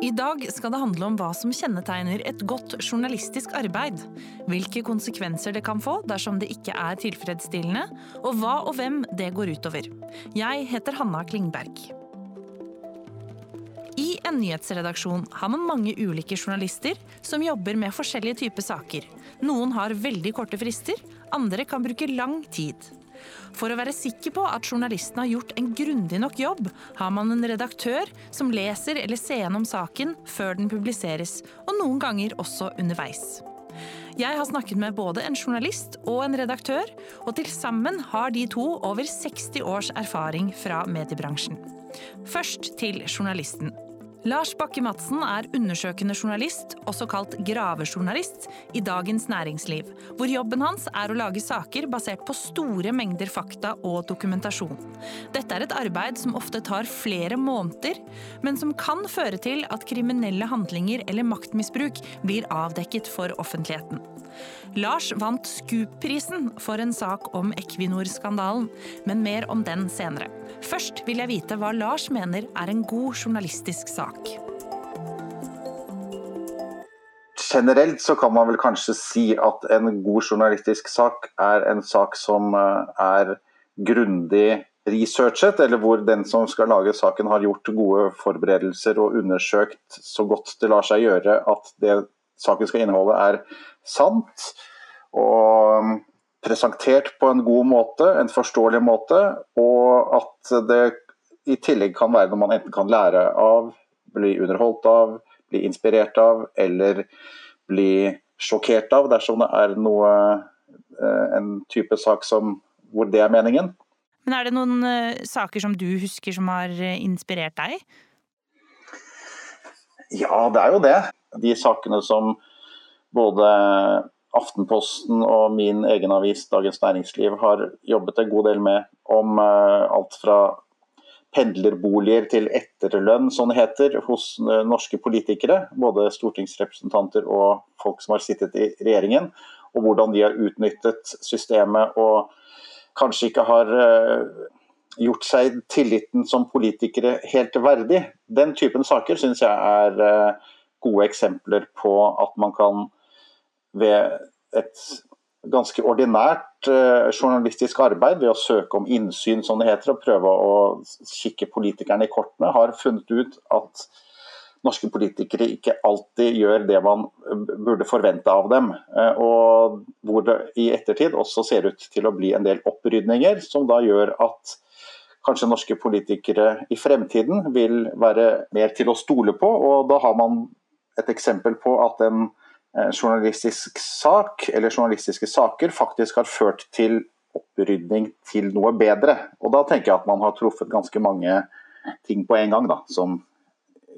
I dag skal det handle om hva som kjennetegner et godt journalistisk arbeid. Hvilke konsekvenser det kan få dersom det ikke er tilfredsstillende, og hva og hvem det går utover. Jeg heter Hanna Klingberg. I en nyhetsredaksjon har man mange ulike journalister som jobber med forskjellige typer saker. Noen har veldig korte frister, andre kan bruke lang tid. For å være sikker på at journalisten har gjort en grundig nok jobb, har man en redaktør som leser eller ser gjennom saken før den publiseres, og noen ganger også underveis. Jeg har snakket med både en journalist og en redaktør, og til sammen har de to over 60 års erfaring fra mediebransjen. Først til journalisten. Lars Bakke-Madsen er undersøkende journalist, også kalt gravejournalist, i Dagens Næringsliv, hvor jobben hans er å lage saker basert på store mengder fakta og dokumentasjon. Dette er et arbeid som ofte tar flere måneder, men som kan føre til at kriminelle handlinger eller maktmisbruk blir avdekket for offentligheten. Lars vant Scoop-prisen for en sak om Equinor-skandalen, men mer om den senere. Først vil jeg vite hva Lars mener er en god journalistisk sak. Generelt så kan man vel kanskje si at en god journalistisk sak er en sak som eh, er grundig researchet, eller hvor den som skal lage saken har gjort gode forberedelser og undersøkt så godt det lar seg gjøre at det saken skal inneholde er sant. Og um, presentert på en god måte, en forståelig måte. Og at det i tillegg kan være noe man enten kan lære av, bli underholdt av, bli inspirert av, eller bli sjokkert av dersom det er noe eh, en type sak som, hvor det er meningen. Men Er det noen uh, saker som du husker som har uh, inspirert deg? Ja, det er jo det. De sakene som både Aftenposten og min egen avis Dagens Næringsliv har jobbet en god del med. Om uh, alt fra pendlerboliger til etterlønn, som det heter, hos uh, norske politikere. Både stortingsrepresentanter og folk som har sittet i regjeringen. Og hvordan de har utnyttet systemet og kanskje ikke har uh, gjort seg tilliten som politikere helt verdig. Den typen saker syns jeg er gode eksempler på at man kan ved et ganske ordinært uh, journalistisk arbeid, ved å søke om innsyn, som det heter, og prøve å kikke politikerne i kortene, har funnet ut at norske politikere ikke alltid gjør det man burde forvente av dem. Uh, og hvor det i ettertid også ser ut til å bli en del opprydninger, som da gjør at kanskje norske politikere i fremtiden vil være mer til å stole på. Og da har man et eksempel på at en Eh, journalistisk sak eller journalistiske saker faktisk har ført til opprydning til noe bedre. Og da tenker jeg at man har truffet ganske mange ting på en gang, da, som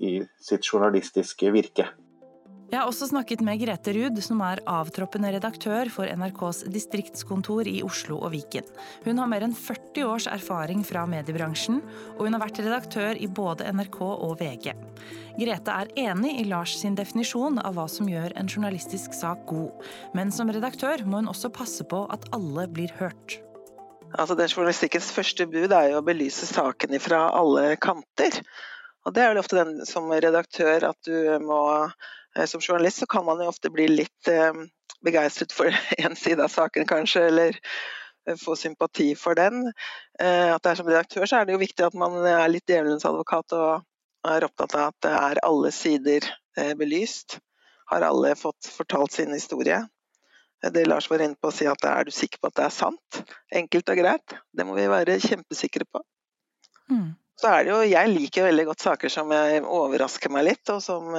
i sitt journalistiske virke. Jeg har også snakket med Grete Ruud, som er avtroppende redaktør for NRKs distriktskontor i Oslo og Viken. Hun har mer enn 40 års erfaring fra mediebransjen, og hun har vært redaktør i både NRK og VG. Grete er enig i Lars sin definisjon av hva som gjør en journalistisk sak god, men som redaktør må hun også passe på at alle blir hørt. Altså, den Journalistikkens første bud er jo å belyse saken fra alle kanter. Og Det er vel ofte den som redaktør at du må som journalist så kan man jo ofte bli litt eh, begeistret for én side av saken, kanskje, eller eh, få sympati for den. At det er Som redaktør så er det jo viktig at man er litt djevelens advokat og er opptatt av at det er alle sider belyst. Har alle fått fortalt sin historie? Det Lars var inne på å si at er du sikker på at det er sant? Enkelt og greit. Det må vi være kjempesikre på. Mm. Så er det jo, Jeg liker veldig godt saker som overrasker meg litt, og som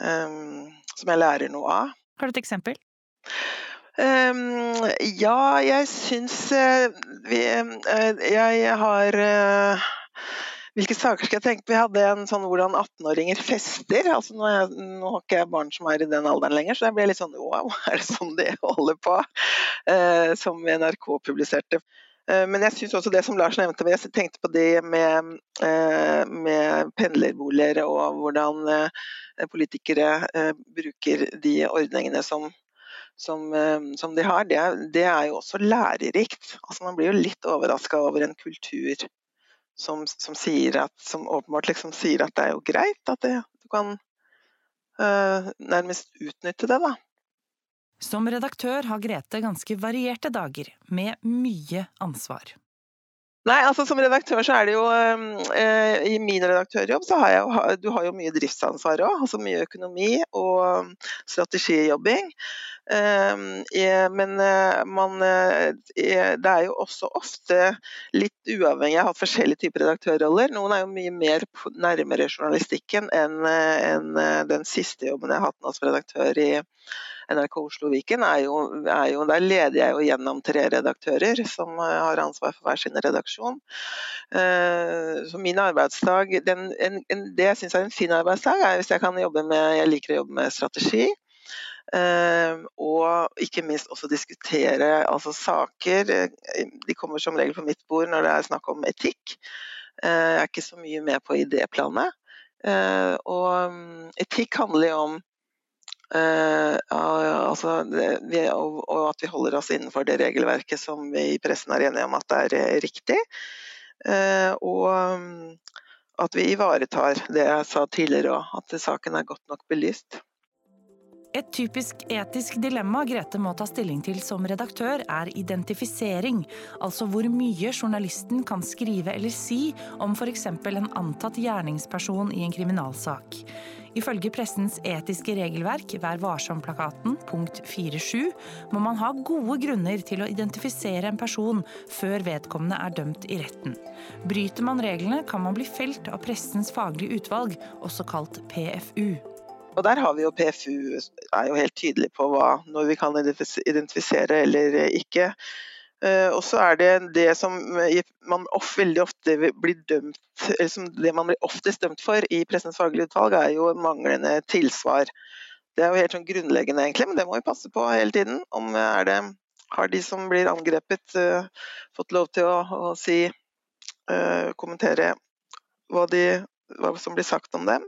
um, som jeg lærer noe av. Har du et eksempel? Um, ja, jeg syns uh, vi uh, Jeg har uh, hvilke saker skal jeg tenke på? Vi hadde en sånn hvordan 18-åringer fester. Altså, nå, jeg, nå, har ikke jeg barn som er i den alderen lenger, så jeg ble litt sånn wow, er det sånn de holder på? som NRK publiserte. Men jeg syns også det som Lars nevnte, jeg tenkte på det med, med pendlerboliger og hvordan Eh, politikere eh, bruker de ordningene som, som, eh, som de har, det, det, er jo også lærerikt. Altså, man blir jo litt overraska over en kultur som, som, at, som åpenbart liksom sier at det er jo greit at det, du kan uh, nærmest utnytte det, da. Som redaktør har Grete ganske varierte dager, med mye ansvar. Nei, altså Som redaktør så er det jo eh, I min redaktørjobb så har jeg du har jo mye driftsansvar òg. Altså mye økonomi og strategijobbing. Eh, men eh, man, eh, det er jo også ofte litt uavhengig. Jeg har hatt forskjellige typer redaktørroller. Noen er jo mye mer nærmere journalistikken enn en den siste jobben jeg har hatt nå som redaktør i NRK Oslo Viken er jo, er jo, Der leder jeg jo gjennom tre redaktører som eh, har ansvar for hver sin redaksjon. Eh, så min arbeidsdag den, en, en, Det jeg syns er en fin arbeidsdag, er hvis jeg kan jobbe med Jeg liker å jobbe med strategi. Uh, og ikke minst også diskutere altså saker. De kommer som regel på mitt bord når det er snakk om etikk. Uh, jeg er ikke så mye med på idéplanet. Uh, og um, etikk handler jo om Uh, altså, vi, og, og, at vi holder oss innenfor det regelverket som vi i pressen er enige om at det er eh, riktig. Uh, og um, at vi ivaretar det jeg sa tidligere òg, at saken er godt nok belyst. Et typisk etisk dilemma Grete må ta stilling til som redaktør, er identifisering. Altså hvor mye journalisten kan skrive eller si om f.eks. en antatt gjerningsperson i en kriminalsak. Ifølge pressens etiske regelverk, Vær varsom-plakaten, punkt 4.7, må man ha gode grunner til å identifisere en person før vedkommende er dømt i retten. Bryter man reglene, kan man bli felt av pressens faglige utvalg, også kalt PFU. Og der har vi jo PFU er jo helt tydelig på hva, når vi kan identifisere eller ikke. Eh, og så er det det som man veldig ofte blir dømt eller som Det man blir oftest dømt for i Pressens faglige utvalg, er jo manglende tilsvar. Det er jo helt sånn grunnleggende, egentlig, men det må vi passe på hele tiden. Om er det, Har de som blir angrepet, fått lov til å, å si Kommentere hva, de, hva, som blir sagt om dem?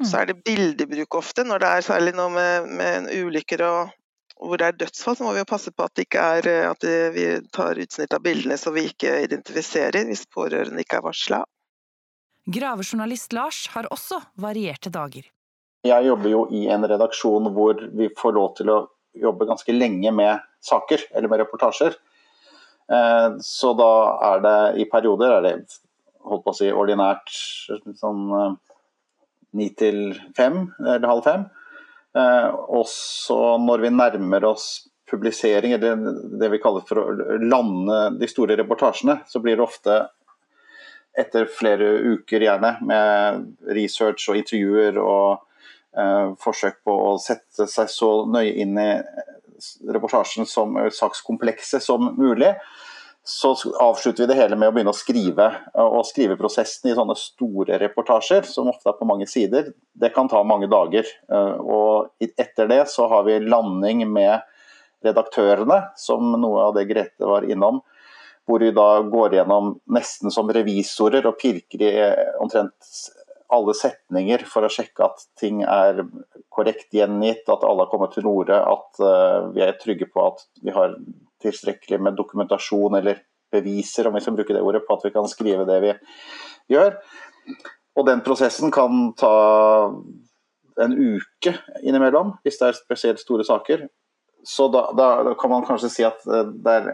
Mm. Så er det bildebruk ofte, når det er særlig noe med, med ulykker og hvor det er dødsfall, så må vi jo passe på at, er, eh, at vi tar utsnitt av bildene så vi ikke identifiserer hvis pårørende ikke er varsla. Gravejournalist Lars har også varierte dager. Jeg jobber jo i en redaksjon hvor vi får lov til å jobbe ganske lenge med saker, eller med reportasjer. Eh, så da er det i perioder er det holdt på å si ordinært sånn eh, ni til fem, eller halv fem. Eh, også når vi nærmer oss publisering, eller det vi kaller for å lande de store reportasjene, så blir det ofte etter flere uker gjerne med research og intervjuer og eh, forsøk på å sette seg så nøye inn i reportasjen som sakskomplekset som mulig, så avslutter vi det hele med å begynne å skrive. Og skriveprosessen i sånne store reportasjer, som ofte er på mange sider, det kan ta mange dager. Eh, og etter det så har vi landing med redaktørene, som noe av det Grete var innom. Hvor vi da går gjennom nesten som revisorer og pirker i omtrent alle setninger for å sjekke at ting er korrekt gjengitt, at alle har kommet til orde, at eh, vi er trygge på at vi har tilstrekkelig med dokumentasjon eller beviser, om vi skal bruke det ordet, på at vi kan skrive det vi gjør. Og den prosessen kan ta en uke innimellom, hvis det er spesielt store saker. Så da, da, kan man kanskje si at eh, det er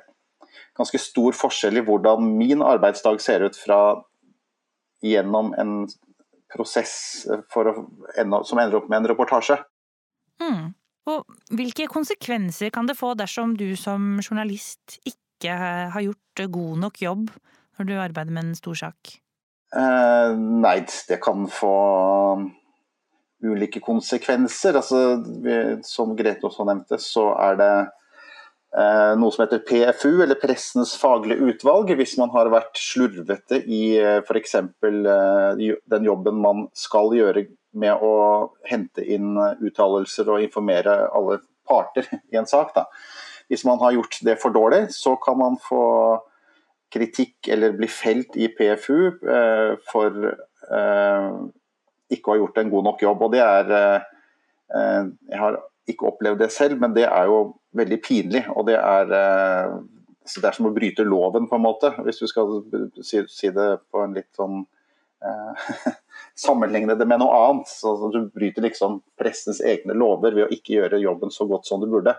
ganske stor forskjell i hvordan min arbeidsdag ser ut fra gjennom en prosess å, som ender opp med en reportasje. Mm. Og hvilke konsekvenser kan det få dersom du som journalist ikke har gjort god nok jobb når du arbeider med en stor sak? Eh, nei, det kan få ulike konsekvenser. Altså, som Grete også nevnte, så er det eh, noe som heter PFU, eller Pressens faglige utvalg, hvis man har vært slurvete i eh, f.eks. Eh, den jobben man skal gjøre med å hente inn uttalelser og informere alle parter i en sak. Da. Hvis man har gjort det for dårlig, så kan man få kritikk eller bli felt i PFU eh, for eh, ikke å ha gjort en god nok jobb. Og det er eh, Jeg har ikke opplevd det selv, men det er jo veldig pinlig. Og det er eh, det er som å bryte loven, på en måte. Hvis du skal si, si det på en litt sånn eh, Sammenligne det med noe annet. Så, Du bryter liksom pressens egne lover ved å ikke gjøre jobben så godt som du burde.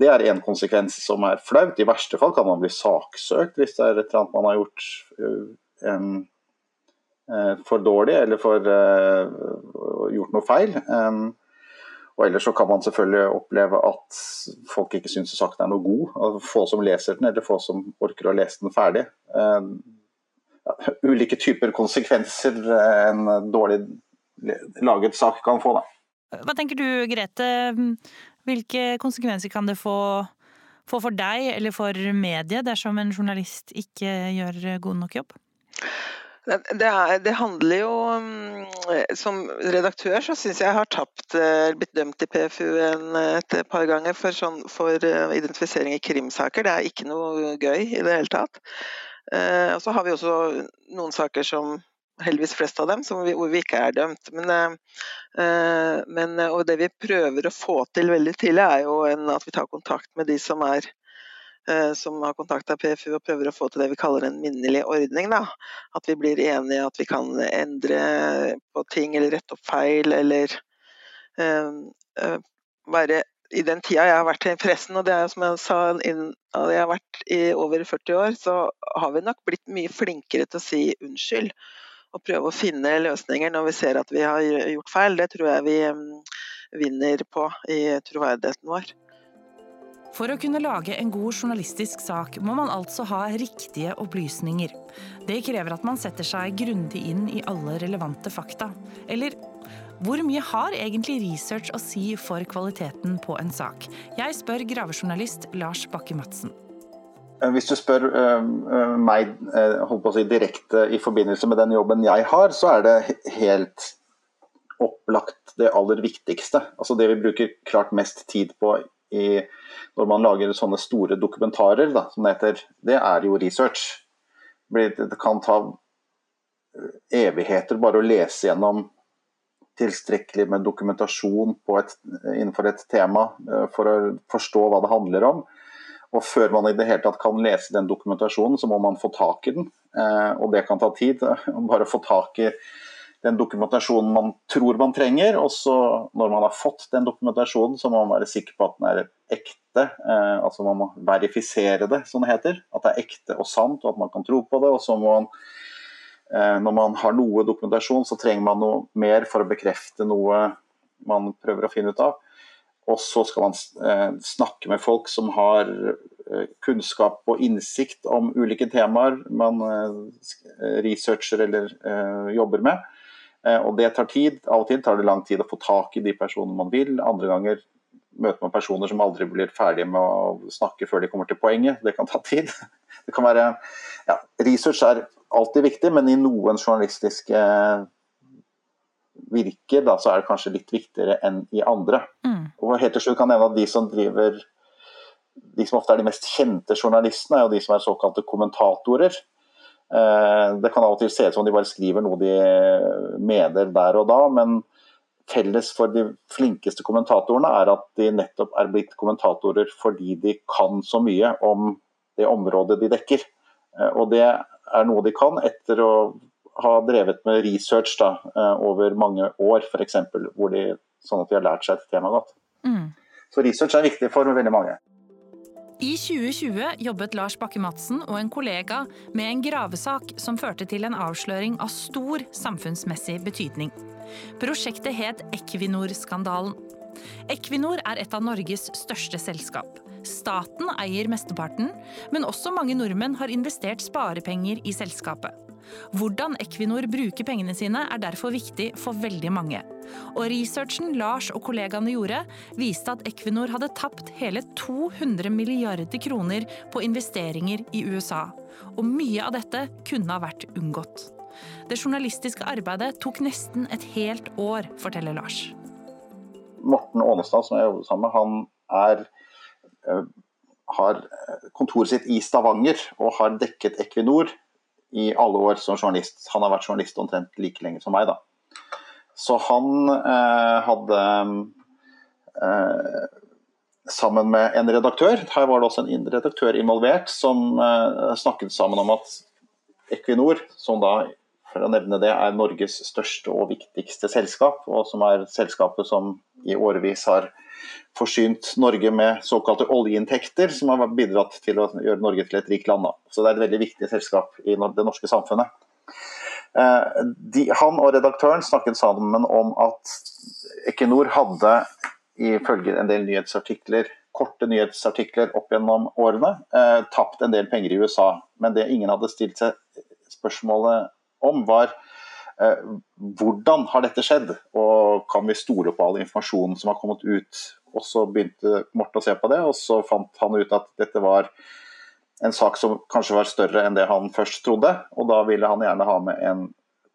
Det er en konsekvens som er flaut. I verste fall kan man bli saksøkt hvis det er et eller annet man har gjort um, uh, for dårlig eller for uh, gjort noe feil. Um, og ellers så kan man selvfølgelig oppleve at folk ikke syns saken er noe god. Få som leser den, eller få som orker å lese den ferdig. Um, ulike typer konsekvenser en dårlig laget sak kan få. Da. Hva tenker du, Grete? Hvilke konsekvenser kan det få, få for deg eller for mediet dersom en journalist ikke gjør god nok jobb? Det, er, det, handler jo Som redaktør så syns jeg jeg har tapt, eh, blitt dømt i PFU en, et par ganger for, sånn, for eh, identifisering i krimsaker. Det er ikke noe gøy i det hele tatt. Eh, og så har vi også noen saker som heldigvis flest av dem, vi, hvor vi ikke er dømt. Men, eh, men, eh, og det vi prøver å få til veldig tidlig, er jo en, at vi tar kontakt med de som er uh, som har PFU og prøver å få til det vi kaller en minnelig ordning. Da. At vi blir enige, at vi kan endre på ting eller rette opp feil eller uh, være i den tida jeg har vært i pressen, og det er som jeg sa, jeg har vært i over 40 år, så har vi nok blitt mye flinkere til å si unnskyld og prøve å finne løsninger når vi ser at vi har gjort feil. Det tror jeg vi mm, vinner på i troverdigheten vår. For å kunne lage en god journalistisk sak må man altså ha riktige opplysninger. Det krever at man setter seg grundig inn i alle relevante fakta. Eller hvor mye har egentlig research å si for kvaliteten på en sak? Jeg spør gravejournalist Lars Bakke-Madsen. Eh, hvis du spør uh, meg uh, si, direkte i forbindelse med den jobben jeg har, så er det helt opplagt det aller viktigste. Altså Det vi bruker klart mest tid på i, når man lager sånne store dokumentarer, da, som det heter, det er jo research. Det kan ta evigheter bare å lese gjennom tilstrekkelig med dokumentasjon et, innenfor et tema for å forstå hva det handler om. Og før man i det hele tatt kan lese den dokumentasjonen, så må man få tak i den. Eh, og det kan ta tid. Bare få tak i den dokumentasjonen man tror man trenger. Og så når man har fått den dokumentasjonen, så må man være sikker på at den er ekte. Eh, altså man må verifisere det, som det heter. At det er ekte og sant, og at man kan tro på det. Og så må man eh, når man har noe dokumentasjon, så trenger man noe mer for å bekrefte noe man prøver å finne ut av. Og så skal man eh, snakke med folk som har eh, kunnskap og innsikt om ulike temaer man eh, researcher eller jobber med. Og det tar tid. Av og til tar det lang tid å få tak i de personene man vil. Andre ganger møter man personer som aldri blir ferdige med å snakke før de kommer til poenget. Det kan ta tid. Det kan være, ja, research er alltid viktig, men i noen journalistiske virker, da, så er det kanskje litt viktigere enn i andre. Mm. Og helt til slutt kan jeg nevne at de som driver de som ofte er de mest kjente journalistene, er jo de som er såkalte kommentatorer. Eh, det kan av og til se ut som de bare skriver noe de mener der og da, men felles for de flinkeste kommentatorene er at de nettopp er blitt kommentatorer fordi de kan så mye om det området de dekker. Eh, og det er noe de kan etter å ha drevet med research da, eh, over mange år, f.eks. Sånn at de har lært seg et tema godt. Mm. Så research er viktig for veldig mange. I 2020 jobbet Lars Bakke-Madsen og en kollega med en gravesak som førte til en avsløring av stor samfunnsmessig betydning. Prosjektet het Equinor-skandalen. Equinor er et av Norges største selskap. Staten eier mesteparten, men også mange nordmenn har investert sparepenger i selskapet. Hvordan Equinor bruker pengene sine er derfor viktig for veldig mange. Og researchen Lars og kollegaene gjorde, viste at Equinor hadde tapt hele 200 milliarder kroner på investeringer i USA. Og mye av dette kunne ha vært unngått. Det journalistiske arbeidet tok nesten et helt år, forteller Lars. Morten Aanestad, som jeg jobber sammen med, han er, har kontoret sitt i Stavanger og har dekket Equinor i alle år som journalist. Han har vært journalist omtrent like lenge som meg, da. Så han eh, hadde eh, sammen med en redaktør. Her var det også en redaktør involvert som eh, snakket sammen om at Equinor, som da for å nevne det, er Norges største og viktigste selskap, og som er selskapet som i årevis har forsynt Norge med såkalte oljeinntekter, som har bidratt til å gjøre Norge til et rikt land. Så det er et veldig viktig selskap i det norske samfunnet. De, han og redaktøren snakket sammen om at Equinor hadde ifølge en del nyhetsartikler, korte nyhetsartikler opp gjennom årene, eh, tapt en del penger i USA. Men det ingen hadde stilt seg spørsmålet om, var eh, hvordan har dette skjedd, og kan vi stole på all informasjonen som har kommet ut? Og Så begynte Morten å se på det, og så fant han ut at dette var en sak som kanskje var større enn det han først trodde. Og da ville han gjerne ha med en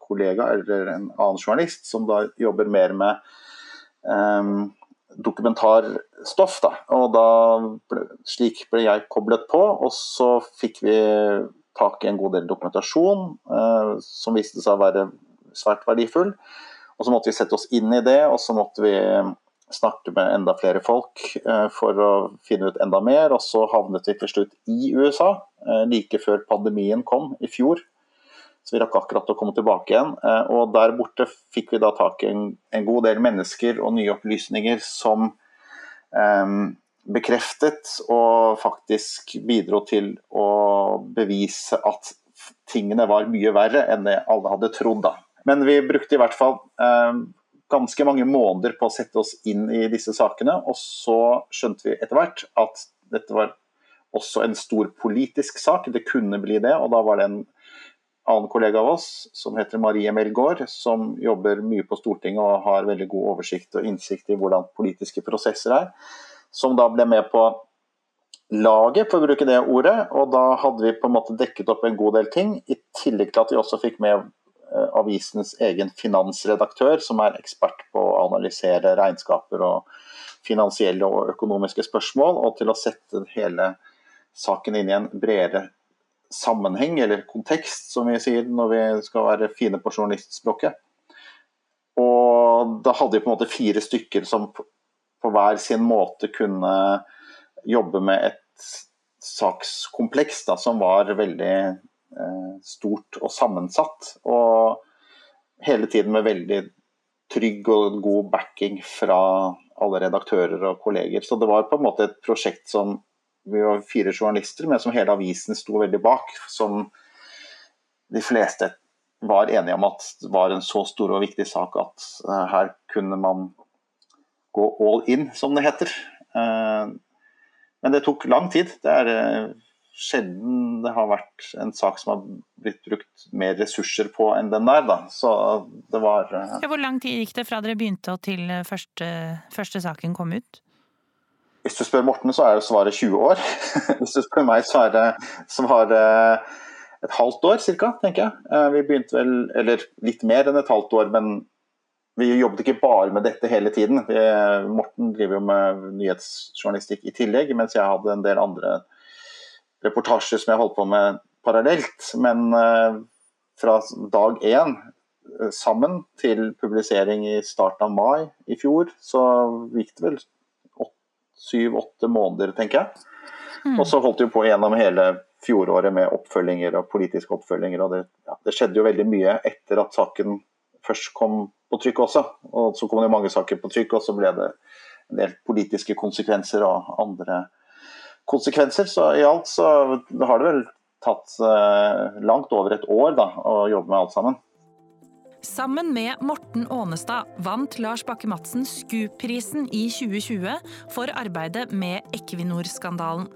kollega eller en annen journalist som da jobber mer med um, dokumentarstoff. Da. Og da ble, slik ble jeg koblet på, og så fikk vi tak i en god del dokumentasjon eh, som viste seg å være svært verdifull. Og så måtte vi sette oss inn i det, og så måtte vi snakke med enda flere folk eh, for å finne ut enda mer. Og så havnet vi til slutt i USA, eh, like før pandemien kom i fjor. Så vi rakk akkurat å komme tilbake igjen. Eh, og der borte fikk vi da tak i en, god del mennesker og nye opplysninger som eh, bekreftet og faktisk bidro til å bevise at tingene var mye verre enn det alle hadde trodd. da. Men vi brukte i hvert fall eh, ganske mange måneder på å sette oss inn i disse sakene, og så skjønte vi etter hvert at dette var også en stor politisk sak. Det kunne bli det, og da var det en annen kollega av oss som heter Marie Melgaard, som jobber mye på Stortinget og har veldig god oversikt og innsikt i hvordan politiske prosesser er, som da ble med på laget, for å bruke det ordet. Og da hadde vi på en måte dekket opp en god del ting, i tillegg til at vi også fikk med eh, avisens egen finansredaktør, som er ekspert på å analysere regnskaper og finansielle og økonomiske spørsmål, og til å sette hele saken inn i en bredere sammenheng, eller kontekst, som vi sier når vi skal være fine på journalistspråket. Og da hadde vi på en måte fire stykker som på hver sin måte kunne jobbe med et sakskompleks da, som var veldig stort og sammensatt. Og hele tiden med veldig trygg og god backing fra alle redaktører og kolleger. Så det var på en måte et prosjekt som vi var fire journalister, men som hele avisen sto veldig bak. Som de fleste var enige om at det var en så stor og viktig sak at uh, her kunne man gå all in, som det heter. Uh, men det tok lang tid. Det er sjelden det har vært en sak som har blitt brukt mer ressurser på enn den der, da. Så det var ja, Hvor lang tid gikk det fra dere begynte og til første, første saken kom ut? Hvis du spør Morten, så er jo svaret 20 år. Hvis du spør meg, så er det, så var det et halvt år ca., tenker jeg. Eh, vi begynte vel, eller litt mer enn et halvt år, men vi jobbet ikke bare med dette hele tiden. Morten driver jo med nyhetsjournalistikk i tillegg, mens jeg hadde en del andre reportasjer som jeg holdt på med parallelt. Men uh, fra dag én uh, sammen til publisering i starten av mai i fjor, så gikk det vel syv-åtte måneder, tenker jeg. Mm. Og så holdt vi på gjennom hele fjoråret med oppfølginger og politiske oppfølginger. og det, ja, det, skjedde jo veldig mye etter at saken først kom på trykk også. Og så kom det mange saker på trykk, og så ble det en del politiske konsekvenser og andre konsekvenser. Så i alt så har det vel tatt eh, langt over et år da, å jobbe med alt sammen. Sammen med Morten Ånestad vant Lars Bakke-Madsen Scoop-prisen i 2020 for arbeidet med Equinor-skandalen.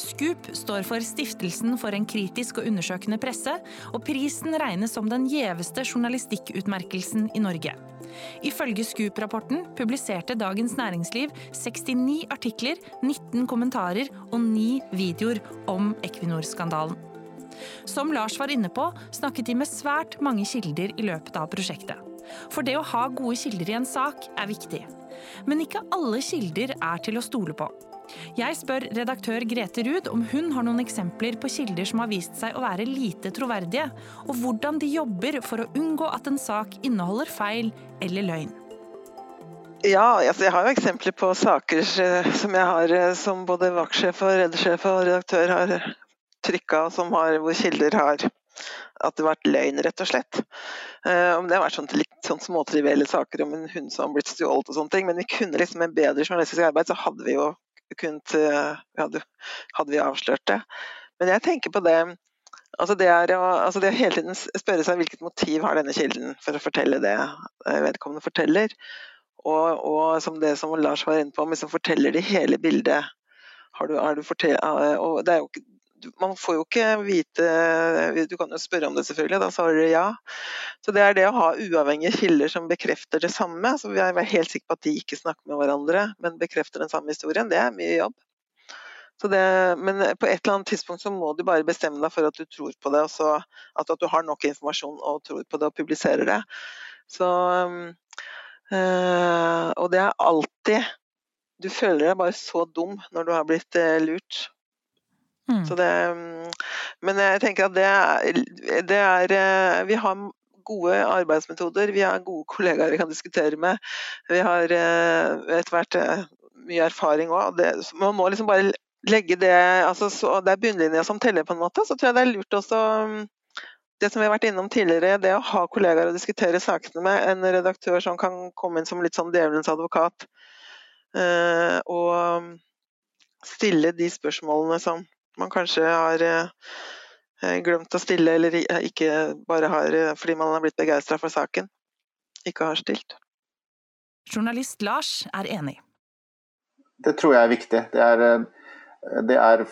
Scoop står for Stiftelsen for en kritisk og undersøkende presse, og prisen regnes som den gjeveste journalistikkutmerkelsen i Norge. Ifølge SKUP-rapporten publiserte Dagens Næringsliv 69 artikler, 19 kommentarer og 9 videoer om Equinor-skandalen. Som Lars var inne på, snakket de med svært mange kilder i løpet av prosjektet. For det å ha gode kilder i en sak er viktig. Men ikke alle kilder er til å stole på. Jeg spør redaktør Grete Ruud om hun har noen eksempler på kilder som har vist seg å være lite troverdige, og hvordan de jobber for å unngå at en sak inneholder feil eller løgn. Ja, altså jeg har jo eksempler på saker som jeg har som både vaktsjef og redersjef og redaktør har trykka, hvor kilder har at det har vært løgn, rett og slett. Om det har vært sånn, litt sånn småtrivielle saker om en hund som har blitt stjålet og sånne ting, men vi kunne liksom med bedre journalistisk arbeid, så hadde vi jo kunnet uh, hadde, vi avslørt det. Men jeg tenker på det Altså det, er å, altså det hele tiden spørre seg hvilket motiv har denne kilden for å fortelle det eh, vedkommende forteller. Og, og som det som Lars var inne på, liksom forteller de hele bildet. Du, du fortell, og det er jo ikke man får jo ikke vite Du kan jo spørre om det, selvfølgelig, da svarer de ja. Så det er det å ha uavhengige kilder som bekrefter det samme. Så vi er helt sikre på at de ikke snakker med hverandre, men bekrefter den samme historien. Det er mye jobb. Det, men på et eller annet tidspunkt så må du bare bestemme deg for at du tror på det, og at, at, du har nok informasjon og tror på det og publiserer det. Så, øh, og det er alltid Du føler deg bare så dum når du har blitt lurt. Mm. Det, mm, men jeg tenker at det er, det er, eh, Vi har gode arbeidsmetoder, vi har gode kollegaer vi kan diskutere med. Vi har etter hvert mye erfaring òg. Man må liksom bare legge det altså, så Det er bunnlinja som teller, på en måte. Så tror jeg det er lurt også mm, det som vi har vært innom tidligere, det å ha kollegaer å diskutere sakene med. En redaktør som kan komme inn som litt sånn djevelens advokat. Og mm, stille de spørsmålene som man kanskje har uh, glemt å stille, eller ikke bare har fordi man har blitt begeistra for saken, ikke har stilt. Journalist Lars er enig. Det tror jeg er viktig. Det er det er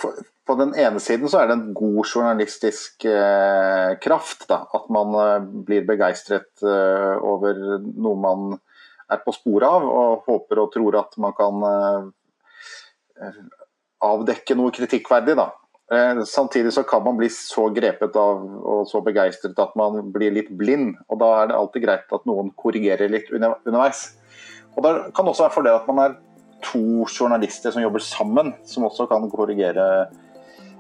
På den ene siden så er det en god journalistisk eh, kraft. Da, at man eh, blir begeistret eh, over noe man er på sporet av, og håper og tror at man kan eh, avdekke noe kritikkverdig. Da. Eh, samtidig så kan man bli så grepet av og så begeistret at man blir litt blind. og Da er det alltid greit at noen korrigerer litt underveis. Og Det kan også være fordel at man er to journalister som jobber sammen, som også kan korrigere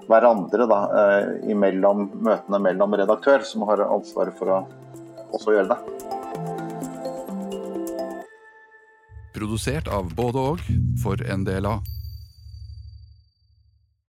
hverandre da, eh, imellom møtene mellom redaktør, som har ansvaret for å også gjøre det. Produsert av både og for NDLA.